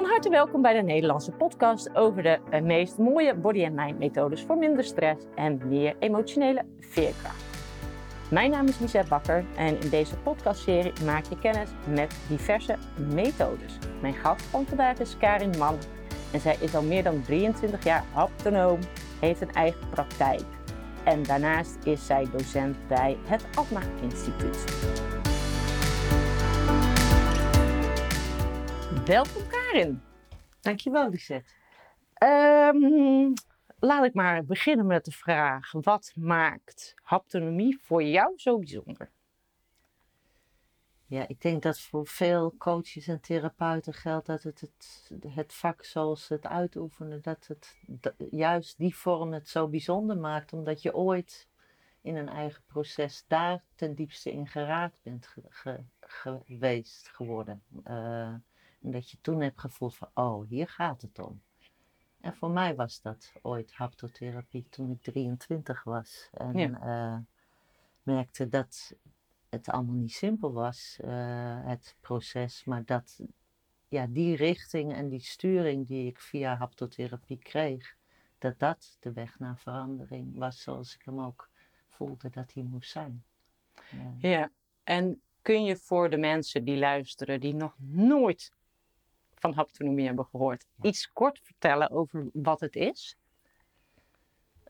Van harte welkom bij de Nederlandse podcast over de eh, meest mooie body and mind methodes voor minder stress en meer emotionele veerkracht. Mijn naam is Lisette Bakker en in deze podcastserie maak je kennis met diverse methodes. Mijn gast van vandaag is Karin Mann en zij is al meer dan 23 jaar autonoom, heeft een eigen praktijk. En daarnaast is zij docent bij het Atma Instituut. Welkom Karin. Dankjewel, Lisette. Um, laat ik maar beginnen met de vraag: wat maakt haptonomie voor jou zo bijzonder? Ja, ik denk dat voor veel coaches en therapeuten geldt dat het, het, het vak zoals ze het uitoefenen, dat het juist die vorm het zo bijzonder maakt, omdat je ooit in een eigen proces daar ten diepste in geraakt bent geweest geworden. Uh, en dat je toen hebt gevoeld van, oh, hier gaat het om. En voor mij was dat ooit haptotherapie toen ik 23 was. En ja. uh, merkte dat het allemaal niet simpel was, uh, het proces. Maar dat ja, die richting en die sturing die ik via haptotherapie kreeg, dat dat de weg naar verandering was zoals ik hem ook voelde dat hij moest zijn. Ja, ja. en kun je voor de mensen die luisteren, die nog nooit van haptonomie hebben gehoord. Iets kort vertellen over wat het is?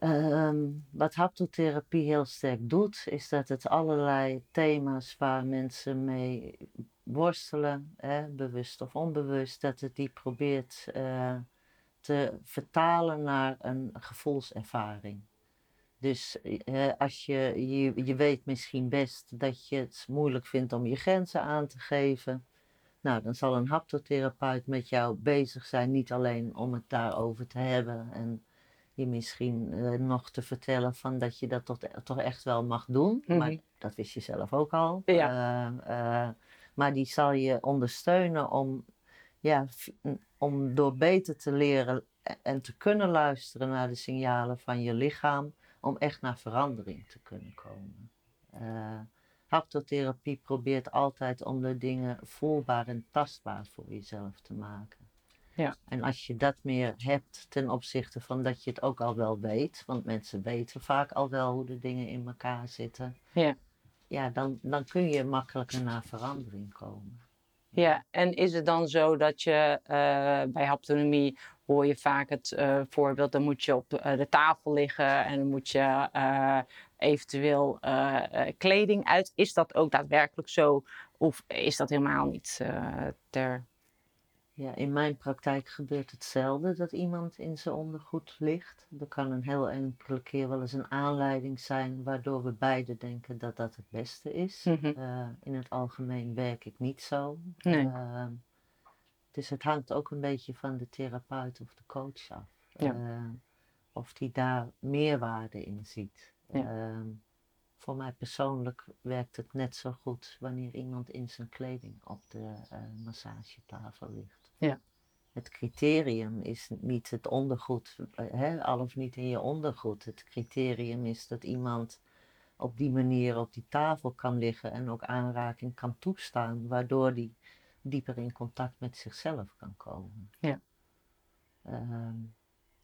Um, wat haptotherapie heel sterk doet, is dat het allerlei thema's waar mensen mee worstelen, hè, bewust of onbewust, dat het die probeert uh, te vertalen naar een gevoelservaring. Dus uh, als je, je, je weet misschien best dat je het moeilijk vindt om je grenzen aan te geven, nou, dan zal een haptotherapeut met jou bezig zijn, niet alleen om het daarover te hebben en je misschien uh, nog te vertellen van dat je dat toch, toch echt wel mag doen. Mm -hmm. Maar dat wist je zelf ook al. Ja. Uh, uh, maar die zal je ondersteunen om, ja, om door beter te leren en te kunnen luisteren naar de signalen van je lichaam, om echt naar verandering te kunnen komen. Haptotherapie probeert altijd om de dingen voelbaar en tastbaar voor jezelf te maken. Ja. En als je dat meer hebt ten opzichte van dat je het ook al wel weet, want mensen weten vaak al wel hoe de dingen in elkaar zitten, ja. Ja, dan, dan kun je makkelijker naar verandering komen. Ja, en is het dan zo dat je uh, bij haptonomie hoor je vaak het uh, voorbeeld, dan moet je op uh, de tafel liggen en dan moet je eventueel kleding uit. Is dat ook daadwerkelijk zo of is dat helemaal niet ter ja, in mijn praktijk gebeurt hetzelfde dat iemand in zijn ondergoed ligt. Er kan een heel enkele keer wel eens een aanleiding zijn waardoor we beide denken dat dat het beste is. Mm -hmm. uh, in het algemeen werk ik niet zo. Nee. Uh, dus het hangt ook een beetje van de therapeut of de coach af. Ja. Uh, of die daar meerwaarde in ziet. Ja. voor mij persoonlijk werkt het net zo goed wanneer iemand in zijn kleding op de massagetafel ligt. Ja. Het criterium is niet het ondergoed, hè, al of niet in je ondergoed. Het criterium is dat iemand op die manier op die tafel kan liggen en ook aanraking kan toestaan, waardoor die dieper in contact met zichzelf kan komen. Ja. Uh,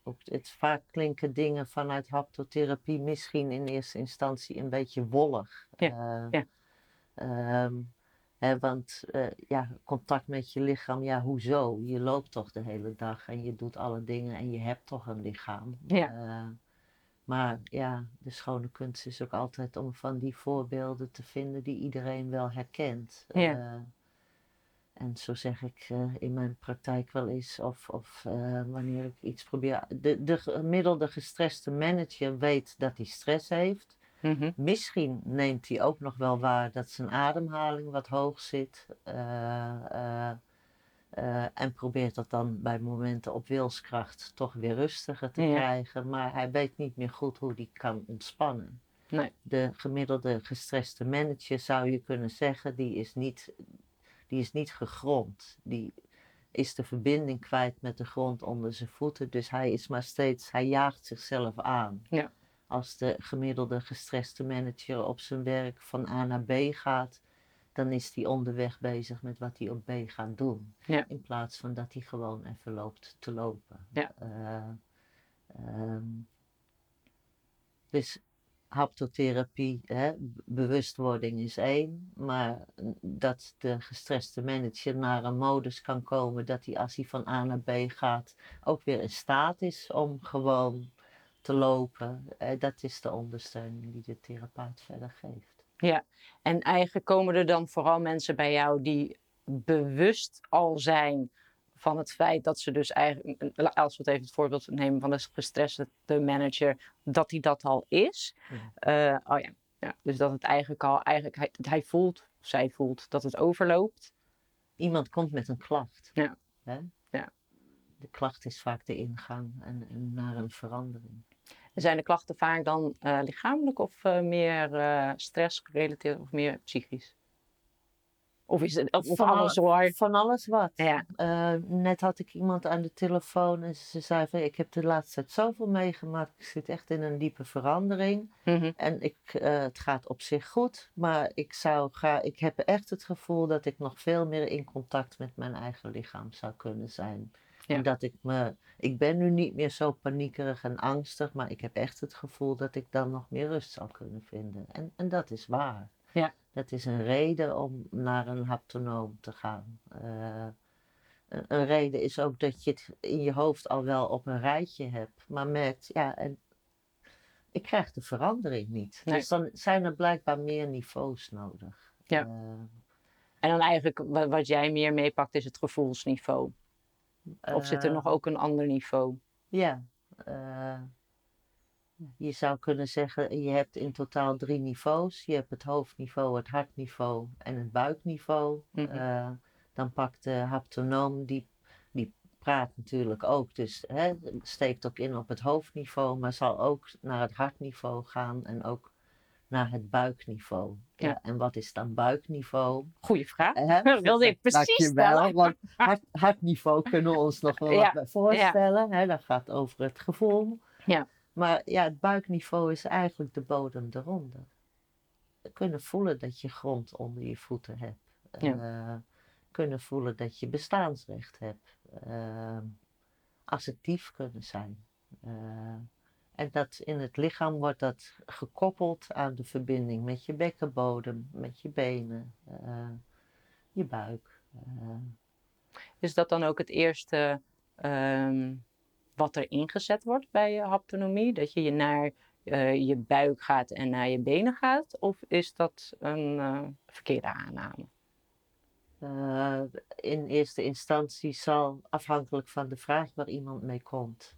ook het, vaak klinken dingen vanuit haptotherapie misschien in eerste instantie een beetje wollig. Ja. Uh, ja. Um, want uh, ja, contact met je lichaam, ja, hoezo? Je loopt toch de hele dag en je doet alle dingen en je hebt toch een lichaam. Ja. Uh, maar ja, de schone kunst is ook altijd om van die voorbeelden te vinden die iedereen wel herkent. Ja. En zo zeg ik in mijn praktijk wel eens, of, of wanneer ik iets probeer. De, de gemiddelde gestreste manager weet dat hij stress heeft. Mm-hmm. Misschien neemt hij ook nog wel waar dat zijn ademhaling wat hoog zit. Uh, en probeert dat dan bij momenten op wilskracht toch weer rustiger te ja. krijgen. Maar hij weet niet meer goed hoe hij kan ontspannen. Nee. De gemiddelde gestreste manager zou je kunnen zeggen, die is niet, die is niet gegrond. Die is de verbinding kwijt met de grond onder zijn voeten. Dus hij is maar steeds, hij jaagt zichzelf aan. Ja als de gemiddelde gestreste manager op zijn werk van A naar B gaat, dan is hij onderweg bezig met wat hij op B gaat doen. Ja. In plaats van dat hij gewoon even loopt te lopen. Ja. Eh, ehm, dus haptotherapie, hè, bewustwording is één, maar dat de gestreste manager naar een modus kan komen dat hij als hij van A naar B gaat ook weer in staat is om gewoon te lopen. Eh, dat is de ondersteuning die de therapeut verder geeft. En eigenlijk komen er dan vooral mensen bij jou die bewust al zijn van het feit dat ze dus eigenlijk, als we het even het voorbeeld nemen van de gestreste manager, dat hij dat al is. Ja. Eh, oh ja. ja, dus dat het eigenlijk al, eigenlijk hij, hij voelt, of zij voelt dat het overloopt. Iemand komt met een klacht. Ja. Hè? Ja. De klacht is vaak de ingang en, en naar een verandering. Zijn de klachten vaak dan eh, lichamelijk of eh, meer eh stress gerelateerd of meer psychisch? Of is het of, Van alles hoor? Van alles wat. Ja, Eh, net had ik iemand aan de telefoon en ze zei van ik heb de laatste tijd zoveel meegemaakt. Ik zit echt in een diepe verandering. mhm, En ik, eh, het gaat op zich goed, maar ik, zou ga, ik heb echt het gevoel dat ik nog veel meer in contact met mijn eigen lichaam zou kunnen zijn. Ja. En dat ik me, ik ben nu niet meer zo paniekerig en angstig, maar ik heb echt het gevoel dat ik dan nog meer rust zou kunnen vinden. En, en dat is waar. Ja. Dat is een reden om naar een haptonoom te gaan. Eh, een, een reden is ook dat je het in je hoofd al wel op een rijtje hebt, maar merkt, ja, en ik krijg de verandering niet. Nee. Dus dan zijn er blijkbaar meer niveaus nodig. Ja. Eh, En dan eigenlijk wa- wat jij meer meepakt is het gevoelsniveau. Of zit er eh, nog ook een ander niveau? Ja. Eh, je zou kunnen zeggen, je hebt in totaal drie niveaus. Je hebt het hoofdniveau, het hartniveau en het buikniveau. Mhm. Eh, dan pakt de haptonoom, die, die praat natuurlijk ook, dus hè, steekt ook in op het hoofdniveau, maar zal ook naar het hartniveau gaan en ook naar het buikniveau. Ja. en wat is dan buikniveau? Goeie vraag. Dat wilde ik precies stellen. want hart, hartniveau kunnen we ons nog wel Ja, wat voorstellen. Hè? Dat gaat over het gevoel. Ja. Maar ja, het buikniveau is eigenlijk de bodem eronder. Kunnen voelen dat je grond onder je voeten hebt. Eh, kunnen voelen dat je bestaansrecht hebt. Eh, assertief kunnen zijn. Eh, en dat in het lichaam wordt dat gekoppeld aan de verbinding met je bekkenbodem, met je benen, je buik. Is dat dan ook het eerste ehm, wat er ingezet wordt bij je haptonomie? Dat je je naar eh, je buik gaat en naar je benen gaat? Of is dat een eh, verkeerde aanname? Eh, in eerste instantie zal, afhankelijk van de vraag waar iemand mee komt,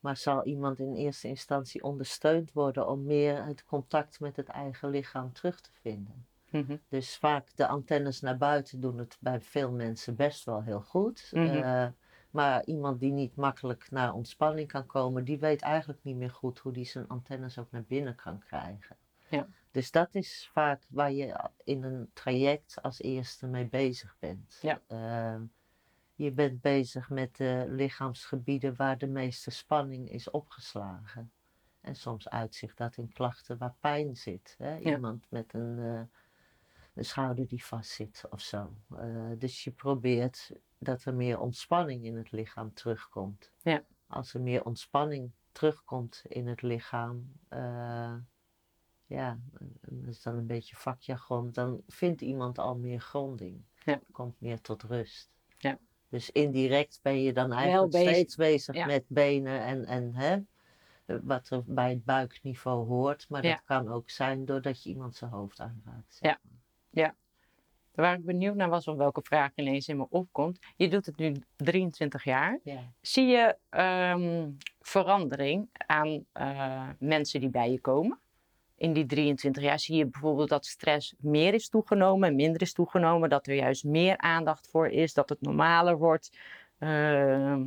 maar zal iemand in eerste instantie ondersteund worden om meer het contact met het eigen lichaam terug te vinden. Mhm. Dus vaak de antennes naar buiten doen het bij veel mensen best wel heel goed. Mhm. Maar iemand die niet makkelijk naar ontspanning kan komen, die weet eigenlijk niet meer goed hoe die zijn antennes ook naar binnen kan krijgen. Ja. Dus dat is vaak waar je in een traject als eerste mee bezig bent. Ja. Eh, je bent bezig met de lichaamsgebieden waar de meeste spanning is opgeslagen. En soms uitzicht dat in klachten waar pijn zit. Hè? Ja. Iemand met een, eh, een schouder die vastzit of zo. Eh, dus je probeert dat er meer ontspanning in het lichaam terugkomt. Ja. Als er meer ontspanning terugkomt in het lichaam, eh, ja, dat is dan een beetje vakjargon, dan vindt iemand al meer gronding. Ja. Komt meer tot rust. Ja. Dus indirect ben je dan eigenlijk bezig. steeds bezig Ja. met benen en, en hè, wat er bij het buikniveau hoort. Maar Ja. dat kan ook zijn doordat je iemand zijn hoofd aanraakt. Ja. Waar ik benieuwd naar was of welke vraag ineens in me opkomt. Je doet het nu 23 jaar. Ja. Zie je ehm, verandering aan eh, mensen die bij je komen? In die 23 jaar zie je bijvoorbeeld dat stress meer is toegenomen en minder is toegenomen. Dat er juist meer aandacht voor is, dat het normaler wordt. Ehm,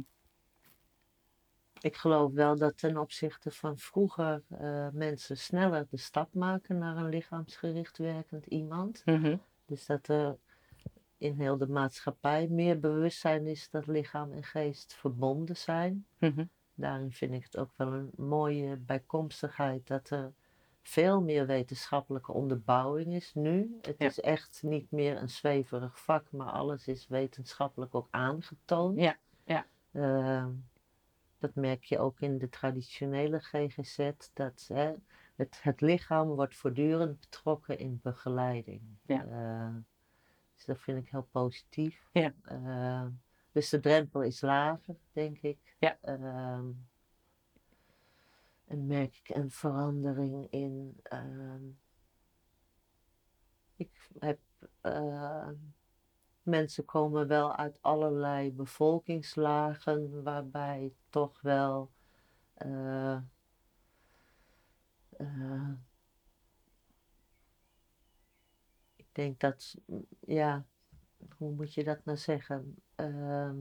Ik geloof wel dat ten opzichte van vroeger eh, mensen sneller de stap maken naar een lichaamsgericht werkend iemand. mhm, Dus dat er in heel de maatschappij meer bewustzijn is dat lichaam en geest verbonden zijn. mhm, Daarin vind ik het ook wel een mooie bijkomstigheid dat er veel meer wetenschappelijke onderbouwing is nu. Het Ja. is echt niet meer een zweverig vak, maar alles is wetenschappelijk ook aangetoond. Ja, ja. Ehm, dat merk je ook in de traditionele GGZ, dat hè, het, het lichaam wordt voortdurend betrokken in begeleiding. Ja. Eh, dus dat vind ik heel positief. Ja. Eh, dus de drempel is lager, denk ik. Ja. Ehm, en merk ik een verandering in. ehm, ik heb. eh, mensen komen wel uit allerlei bevolkingslagen, waarbij toch wel. Eh, ik denk dat. Ja, hoe moet je dat nou zeggen? Ehm,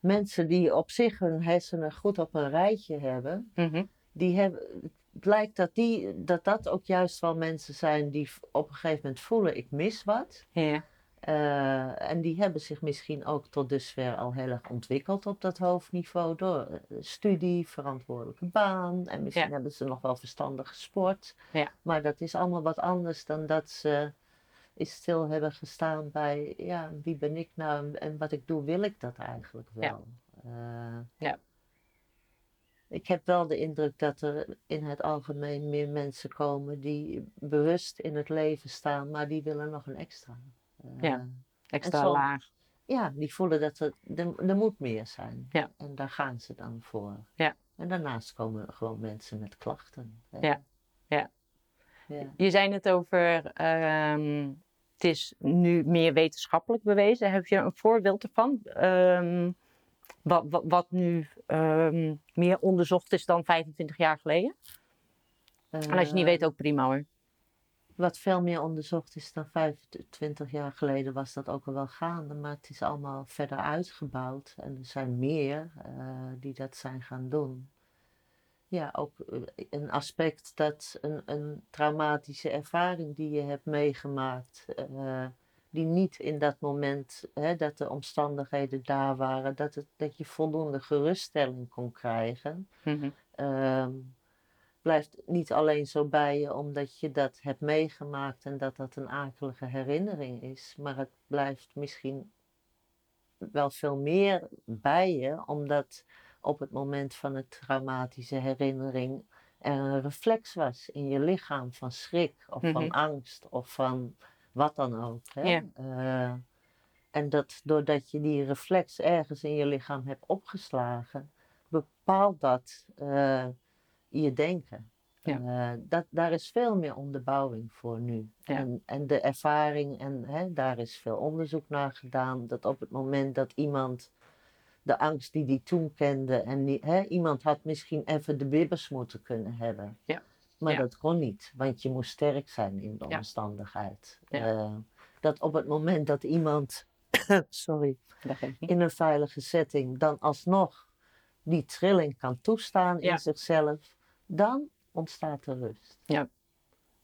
mensen die op zich hun hersenen goed op een rijtje hebben, Mhm. die hebben, het blijkt dat, die, dat dat ook juist wel mensen zijn die op een gegeven moment voelen, ik mis wat. Ja, Eh, en die hebben zich misschien ook tot dusver al heel erg ontwikkeld op dat hoofdniveau door eh, studie, verantwoordelijke baan en misschien Ja. hebben ze nog wel verstandige sport. Ja. Maar dat is allemaal wat anders dan dat ze is stil hebben gestaan bij, ja, wie ben ik nou en wat ik doe, wil ik dat eigenlijk wel. Eh, Ja. Ik heb wel de indruk dat er in het algemeen meer mensen komen die bewust in het leven staan, maar die willen nog een extra. Eh, Ja. extra En zo- laag. ja, die voelen dat er, er, er moet meer zijn. Ja. En daar gaan ze dan voor. Ja. En daarnaast komen gewoon mensen met klachten. hè. Ja. Ja. Ja. Je zei het over, ehm, het is nu meer wetenschappelijk bewezen. Heb je een voorbeeld ervan? Ehm, wat, wat, wat nu ehm, meer onderzocht is dan 25 jaar geleden? En als je niet Eh, weet, ook prima hoor. Wat veel meer onderzocht is dan 25 jaar geleden, was dat ook al wel gaande. Maar het is allemaal verder uitgebouwd. En er zijn meer eh, die dat zijn gaan doen. Ja, ook eh, een aspect dat een, een traumatische ervaring die je hebt meegemaakt, eh, die niet in dat moment, hè, dat de omstandigheden daar waren, dat, het, dat je voldoende geruststelling kon krijgen. Mhm. Ehm, blijft niet alleen zo bij je omdat je dat hebt meegemaakt en dat dat een akelige herinnering is, maar het blijft misschien wel veel meer bij je, omdat op het moment van een traumatische herinnering er een reflex was in je lichaam van schrik of van Mhm. angst of van wat dan ook. Hè? Ja. Eh, en dat doordat je die reflex ergens in je lichaam hebt opgeslagen, bepaalt dat je denken. Ja. Eh, dat, daar is veel meer onderbouwing voor nu. Ja. En, en de ervaring, en hè, daar is veel onderzoek naar gedaan, dat op het moment dat iemand de angst die die toen kende, en die, hè, iemand had misschien even de bibbers moeten kunnen hebben. Ja. Maar dat kon niet, want je moest sterk zijn in de omstandigheid. Eh, dat op het moment dat iemand, sorry, in een veilige setting dan alsnog die trilling kan toestaan in zichzelf, dan ontstaat er rust.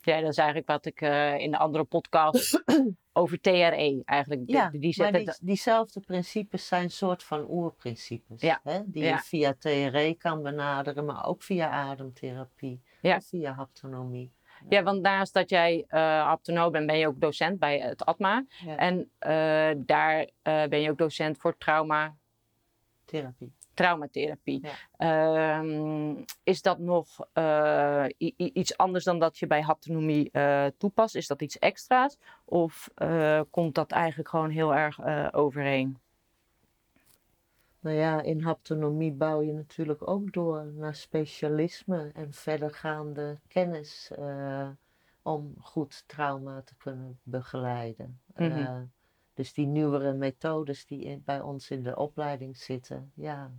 Ja, dat is eigenlijk wat ik eh, in de andere podcast over TRE eigenlijk. Ja, die maar diezelfde principes zijn soort van oerprincipes. Ja, Hè? Die ja. je via TRE kan benaderen, maar ook via ademtherapie. Ja. Of via haptonomie. Ja, want naast dat jij eh aptonoom bent, ben je ook docent bij het ATMA. Ja. En eh, daar ben je ook docent voor trauma, Therapie. Traumatherapie. Ehm, is dat nog eh, iets anders dan dat je bij haptonomie eh, toepast? Is dat iets extra's? Of eh, komt dat eigenlijk gewoon heel erg overeen? Nou ja, in haptonomie bouw je natuurlijk ook door naar specialisme en verdergaande kennis om goed trauma te kunnen begeleiden. Mhm. Dus die nieuwere methodes die bij ons in de opleiding zitten, ja,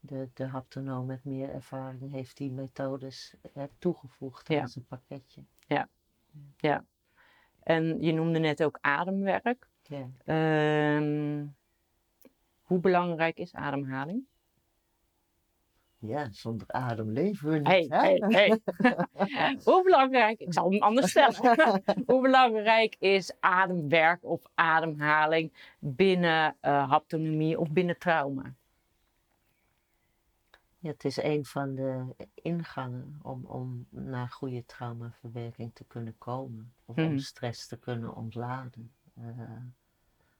de, de haptonoom met meer ervaring heeft die methodes eh, toegevoegd Ja. aan zijn pakketje. En je noemde net ook ademwerk. Ja. Ehm, hoe belangrijk is ademhaling? ja, zonder adem leven we niet. Hey, hè? hey, hey. hoe belangrijk, ik zal hem anders stellen. hoe belangrijk is ademwerk of ademhaling binnen eh, haptonomie of binnen trauma? Ja, het is een van de ingangen om, om naar goede traumaverwerking te kunnen komen. Of om Mhm. stress te kunnen ontladen. eh,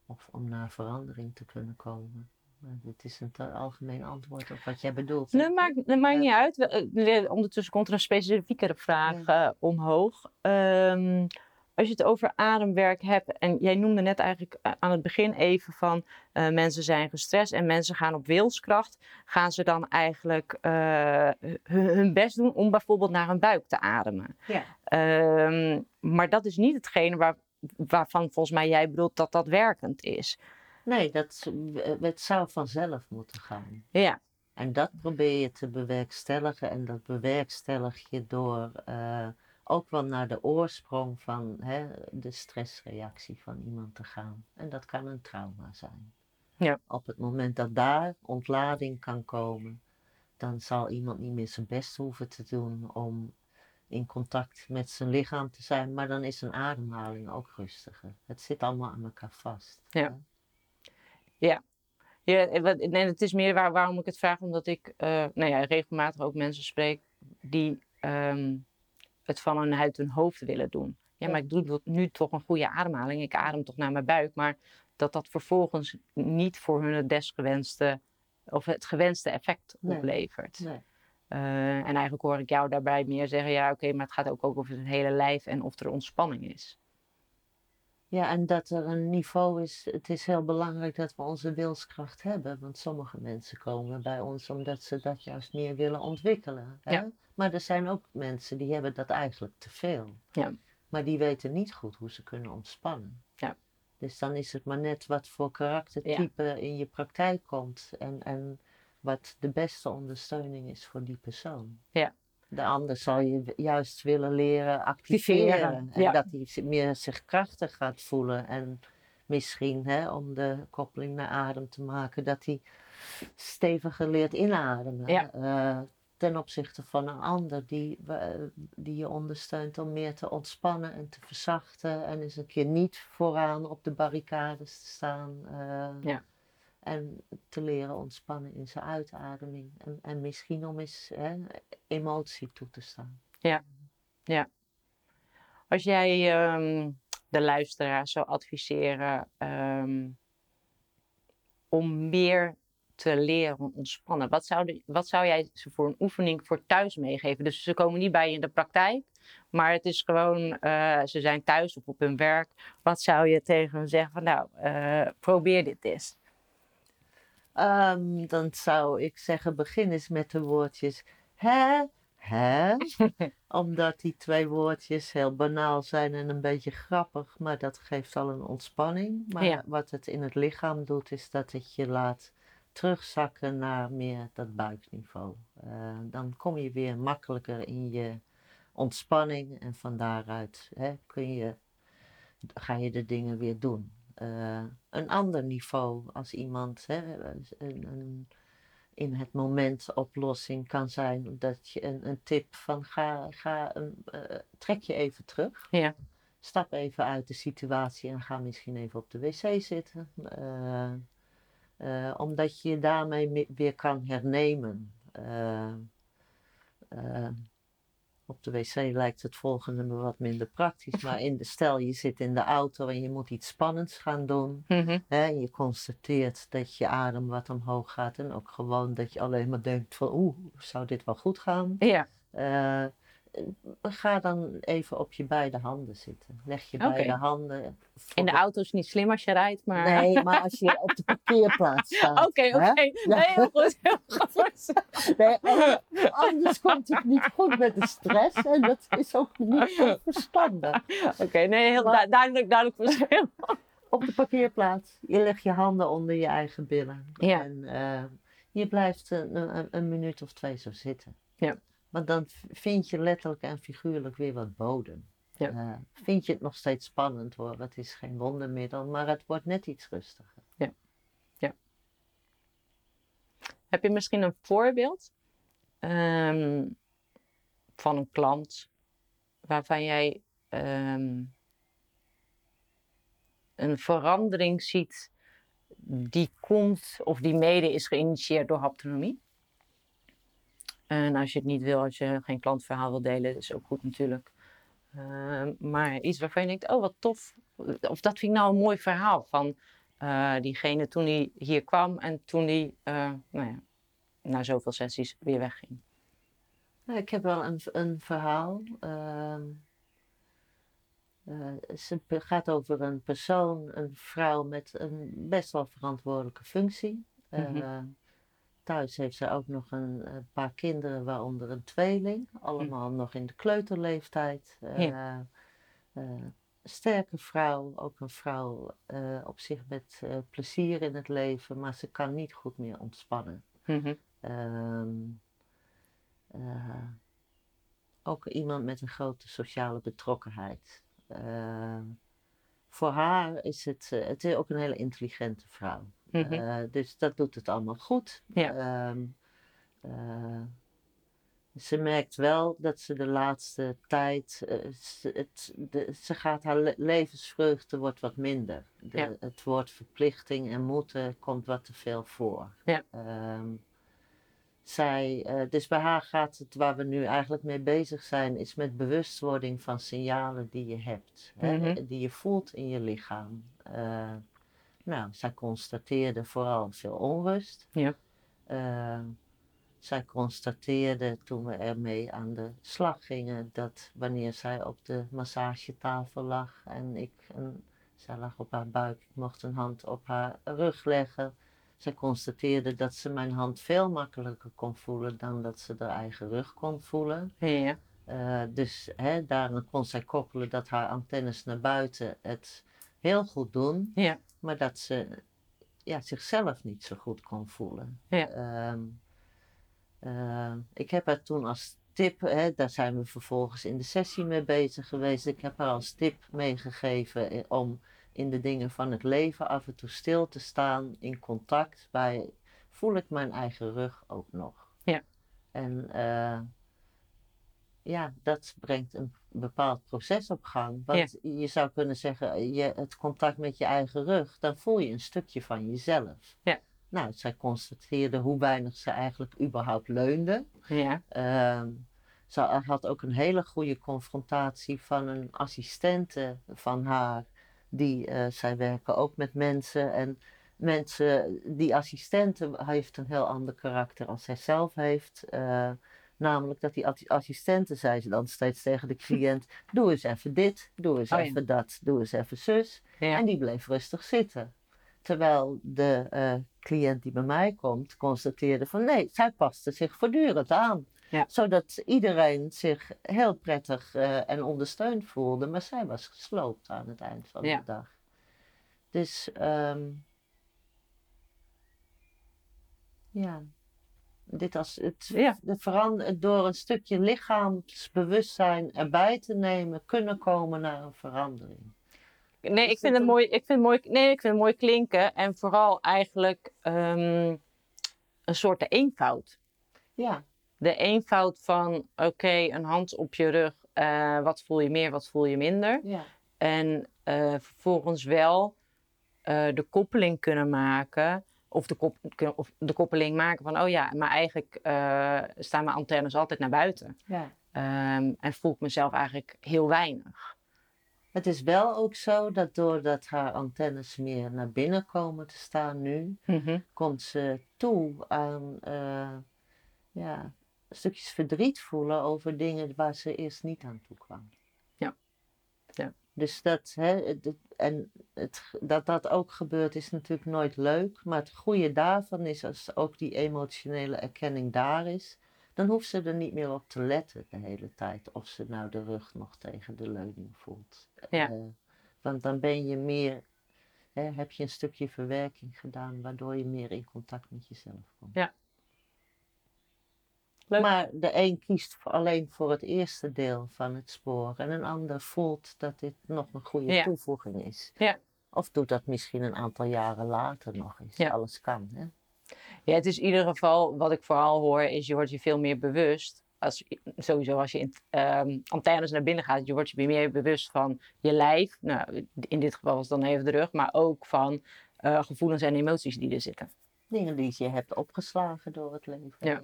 of om naar verandering te kunnen komen. Maar dit is een algemeen antwoord op wat jij bedoelt. Nee, maakt, dat maakt niet uit. Eh, Ondertussen komt er een specifiekere vraag eh, omhoog. Ehm, als je het over ademwerk hebt, en jij noemde net eigenlijk eh, aan het begin even van eh, mensen zijn gestrest en mensen gaan op wilskracht, gaan ze dan eigenlijk eh, hun, hun best doen om bijvoorbeeld naar hun buik te ademen. Ja. Ehm, maar dat is niet hetgene waar, waarvan volgens mij jij bedoelt dat dat werkend is. Nee, dat, het zou vanzelf moeten gaan. Ja, En dat probeer je te bewerkstelligen. En dat bewerkstellig je door ook wel naar de oorsprong van hè, de stressreactie van iemand te gaan. En dat kan een trauma zijn. Ja. Op het moment dat daar ontlading kan komen, dan zal iemand niet meer zijn best hoeven te doen om in contact met zijn lichaam te zijn. Maar dan is een ademhaling ook rustiger. Het zit allemaal aan elkaar vast. Ja. hè. Ja, wat- nee, het is meer waar, waarom ik het vraag, omdat ik eh, nou ja, regelmatig ook mensen spreek die ehm, het van uit hun hoofd willen doen. Ja, maar ik doe nu toch een goede ademhaling. Ik adem toch naar mijn buik, maar dat dat vervolgens niet voor hun het desgewenste of het gewenste effect Nee. oplevert. Nee. Eh, en eigenlijk hoor ik jou daarbij meer zeggen, ja oké, maar het gaat ook, ook over het hele lijf en of er ontspanning is. Ja, en dat er een niveau is. Het is heel belangrijk dat we onze wilskracht hebben. Want sommige mensen komen bij ons omdat ze dat juist meer willen ontwikkelen. Hè? Ja. Maar er zijn ook mensen die hebben dat eigenlijk te veel. Ja. Maar die weten niet goed hoe ze kunnen ontspannen. Ja. Dus dan is het maar net wat voor karaktertype in je praktijk komt. En, en wat de beste ondersteuning is voor die persoon. Ja. De ander zal je juist willen leren activeren. Activeren, En ja. dat hij meer zich krachtig gaat voelen. En misschien, hè, om de koppeling naar adem te maken, dat hij steviger leert inademen. Ja. Eh, ten opzichte van een ander die, die je ondersteunt om meer te ontspannen en te verzachten. En eens een keer niet vooraan op de barricades te staan. eh, Ja. En te leren ontspannen in zijn uitademing. En, en misschien om eens hè, emotie toe te staan. Als jij ehm, de luisteraar zou adviseren ehm, om meer te leren ontspannen, wat zou, de- wat zou jij ze voor een oefening voor thuis meegeven? Dus ze komen niet bij je in de praktijk, maar het is gewoon, eh, ze zijn thuis of op hun werk. Wat zou je tegen hen zeggen van nou, eh, probeer dit eens. Ehm, dan zou ik zeggen, begin eens met de woordjes hè, hè. Omdat die twee woordjes heel banaal zijn en een beetje grappig, maar dat geeft al een ontspanning. Maar Ja. wat het in het lichaam doet, is dat het je laat terugzakken naar meer dat buikniveau. Eh, dan kom je weer makkelijker in je ontspanning en van daaruit hè, kun je, ga je de dingen weer doen. Eh, een ander niveau als iemand hè, een, een, in het moment oplossing kan zijn dat je een, een tip van ga, ga een, eh, trek je even terug. Ja. Stap even uit de situatie en ga misschien even op de wc zitten. Eh, omdat je je daarmee me- weer kan hernemen. Eh, eh, op de wc lijkt het volgende me wat minder praktisch. Maar in de, stel je zit in de auto en je moet iets spannends gaan doen. Mhm. Hè, en je constateert dat je adem wat omhoog gaat. En ook gewoon dat je alleen maar denkt van oeh, zou dit wel goed gaan? Ja, ga dan even op je beide handen zitten. Leg je beide handen. in de de- auto is niet slim als je rijdt, maar... Nee, maar als je op de parkeerplaats staat. Oké, oké. Nee, heel goed. Heel goed. Nee, anders- komt het niet goed met de stress. En dat is ook niet zo verstandig. Oké, nee, heel Maar- duidelijk, duidelijk verschil. Op de parkeerplaats. Je legt je handen onder je eigen billen. Ja. En eh, je blijft een, een, een minuut of twee zo zitten. Ja. Want dan vind je letterlijk en figuurlijk weer wat bodem. Ja. Eh, vind je het nog steeds spannend hoor. Het is geen wondermiddel, maar het wordt net iets rustiger. Heb je misschien een voorbeeld ehm, van een klant waarvan jij ehm, een verandering ziet die komt of die mede is geïnitieerd door haptonomie? En als je het niet wil, als je geen klantverhaal wil delen, is ook goed natuurlijk. Ehm, maar iets waarvan je denkt, oh wat tof. Of dat vind ik nou een mooi verhaal van eh, diegene toen hij hier kwam en toen hij uh, nou ja, na zoveel sessies weer wegging. ik heb wel een, een verhaal. Het gaat over een persoon, een vrouw met een best wel verantwoordelijke functie. Mm Thuis heeft ze ook nog een, paar kinderen, waaronder een tweeling. Allemaal mm. nog in de kleuterleeftijd. Ja sterke vrouw, ook een vrouw uh, op zich met plezier in het leven, maar ze kan niet goed meer ontspannen. Mm -hmm. uh, ook iemand met een grote sociale betrokkenheid. voor haar is het, het is ook een hele intelligente vrouw. Mm -hmm. dus dat doet het allemaal goed. Ja. Um, ze merkt wel dat ze de laatste tijd, uh, ze, het, de, ze gaat haar levensvreugde wordt wat minder. De, Het woord verplichting en moeten komt wat te veel voor. Ja. Um, zij, uh, dus bij haar gaat het, waar we nu eigenlijk mee bezig zijn, is met bewustwording van signalen die je hebt. hè, mhm. die je voelt in je lichaam. Uh, nou, zij constateerde vooral veel onrust. Ja. Uh, zij constateerde toen we ermee aan de slag gingen dat wanneer zij op de massagetafel lag en ik, zij lag op haar buik, ik mocht een hand op haar rug leggen. Zij constateerde dat ze mijn hand veel makkelijker kon voelen dan dat ze haar eigen rug kon voelen. Ja. Uh, dus hè, daarom kon zij koppelen dat haar antennes naar buiten het heel goed doen, ja. Maar dat ze ja, zichzelf niet zo goed kon voelen. Ja. Um, uh, ik heb haar toen als tip, hè, daar zijn we vervolgens in de sessie mee bezig geweest. Ik heb haar als tip meegegeven eh, om in de dingen van het leven af en toe stil te staan, in contact bij, voel ik mijn eigen rug ook nog? Ja. En uh, ja, dat brengt een bepaald proces op gang. Want je zou kunnen zeggen, je, het contact met je eigen rug, dan voel je een stukje van jezelf. Ja. Nou, zij constateerde hoe weinig ze eigenlijk überhaupt leunde. Ja. Uh, ze had ook een hele goede confrontatie van een assistente van haar. Die, uh, zij werken ook met mensen. En mensen, die assistente heeft een heel ander karakter als zij zelf heeft. Uh, namelijk dat die assistente, zei ze dan steeds tegen de cliënt: Doe eens even dit, doe eens oh even dat, doe eens even zus. Ja. En die bleef rustig zitten. Terwijl de uh, cliënt die bij mij komt, constateerde van nee, zij paste zich voortdurend aan. Zodat iedereen zich heel prettig uh, en ondersteund voelde, maar zij was gesloopt aan het eind van de dag. Dus um, ja, dit als het, ja. het door een stukje lichaamsbewustzijn erbij te nemen, kunnen komen naar een verandering. Nee, ik vind, het mooi, ik, vind het mooi, nee ik vind het mooi klinken. En vooral eigenlijk um, een soort de eenvoud. Ja. De eenvoud van, oké, een hand op je rug. Uh, wat voel je meer, wat voel je minder? Ja. En uh, vervolgens wel uh, de koppeling kunnen maken. Of de, kop, of de koppeling maken van, oh ja, maar eigenlijk staan mijn antennes altijd naar buiten. Ja. Um, en voel ik mezelf eigenlijk heel weinig. Het is wel ook zo dat doordat haar antennes meer naar binnen komen te staan nu, mhm. komt ze toe aan uh, ja, stukjes verdriet voelen over dingen waar ze eerst niet aan toe kwam. Dus dat, hè, en het, dat dat ook gebeurt is natuurlijk nooit leuk, maar het goede daarvan is als ook die emotionele erkenning daar is, dan hoeft ze er niet meer op te letten de hele tijd of ze nou de rug nog tegen de leuning voelt. Ja. Uh, want dan ben je meer, hè, heb je een stukje verwerking gedaan waardoor je meer in contact met jezelf komt. Ja. Leuk. Maar de een kiest alleen voor het eerste deel van het spoor en een ander voelt dat dit nog een goede toevoeging is. Ja. Of doet dat misschien een aantal jaren later nog eens. Ja. Alles kan. Hè? Ja, het is in ieder geval, wat ik vooral hoor, is je wordt je veel meer bewust. Als, sowieso als je in, um, antennes naar binnen gaat, je wordt je meer bewust van je lijf. Nou, in dit geval was het dan even de rug, maar ook van uh, gevoelens en emoties die er zitten. Dingen die je hebt opgeslagen door het leven. Ja.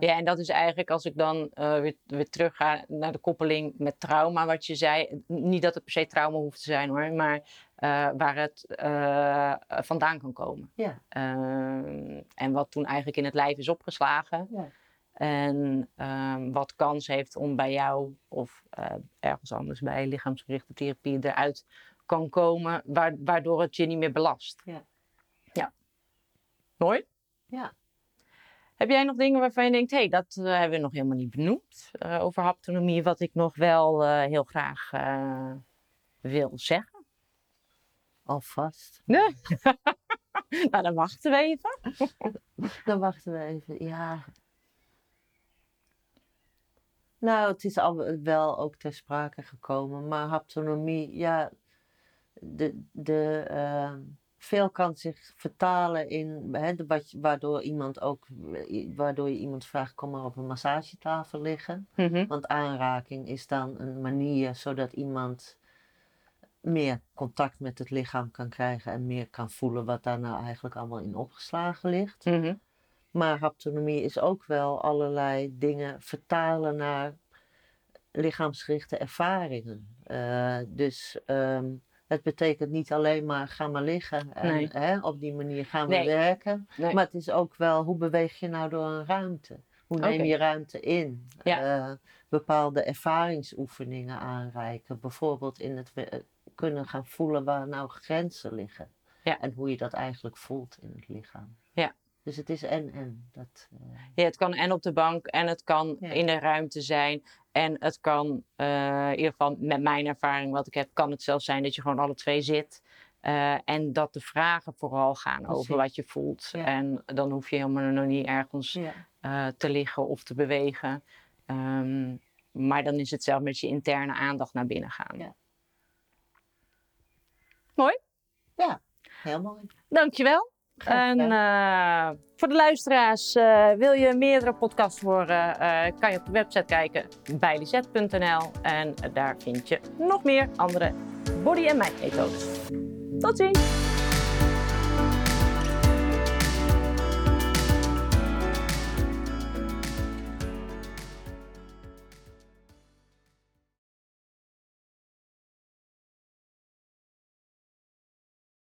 Ja, en dat is eigenlijk als ik dan eh, weer, weer terug ga naar de koppeling met trauma, wat je zei. Niet dat het per se trauma hoeft te zijn hoor, maar eh, waar het eh, vandaan kan komen. Ja. Ehm, en wat toen eigenlijk in het lijf is opgeslagen. Ja. En ehm, wat kans heeft om bij jou of ergens anders bij lichaamsgerichte therapie eruit kan komen, wa- waardoor het je niet meer belast. Ja. ja. Mooi. Ja. Heb jij nog dingen waarvan je denkt, hé, hey, dat eh, hebben we nog helemaal niet benoemd eh, over haptonomie, wat ik nog wel eh, heel graag wil zeggen? Alvast. Nee. nou, dan wachten we even. Dan wachten we even. Ja. Nou, het is al wel ook ter sprake gekomen, maar haptonomie, ja, de, de, ehm, veel kan zich vertalen in, hè, de, waardoor iemand ook, waardoor je iemand vraagt, kom maar op een massagetafel liggen. Mhm. Want aanraking is dan een manier zodat iemand meer contact met het lichaam kan krijgen en meer kan voelen wat daar nou eigenlijk allemaal in opgeslagen ligt. Mhm. Maar haptonomie is ook wel allerlei dingen vertalen naar lichaamsgerichte ervaringen. Eh, dus ehm, het betekent niet alleen maar ga maar liggen en Nee. hè, op die manier gaan we Nee. werken. Nee. Maar het is ook wel hoe beweeg je nou door een ruimte? Hoe neem je ruimte in? Ja. Eh, bepaalde ervaringsoefeningen aanreiken. Bijvoorbeeld in het we- kunnen gaan voelen waar nou grenzen liggen. Ja. En hoe je dat eigenlijk voelt in het lichaam. Ja. Dus het is en en. Dat, eh, Ja, het kan en op de bank en het kan Ja. in de ruimte zijn. En het kan, eh, in ieder geval met mijn ervaring wat ik heb, kan het zelfs zijn dat je gewoon alle twee zit. Eh, en dat de vragen vooral gaan over wat je voelt. Ja. En dan hoef je helemaal nog niet ergens ja. eh, te liggen of te bewegen. Ehm, maar dan is het zelf met je interne aandacht naar binnen gaan. Ja. Mooi, Heel mooi. dankjewel. En eh, voor de luisteraars, eh, wil je meerdere podcasts horen, eh, kan je op de website kijken bij lisette.nl. En daar vind je nog meer andere body- en mind methodes. Tot ziens!